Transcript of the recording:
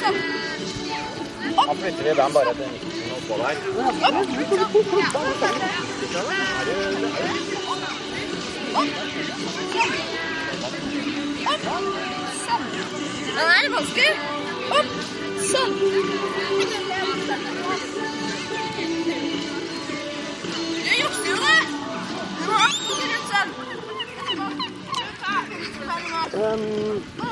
Sånn. Da flytter vi den bare til midten oppå der. Sånn. Den er vanskelig. Opp. Sånn. Du jukser jo det. Du må opp og rundt sånn. Um,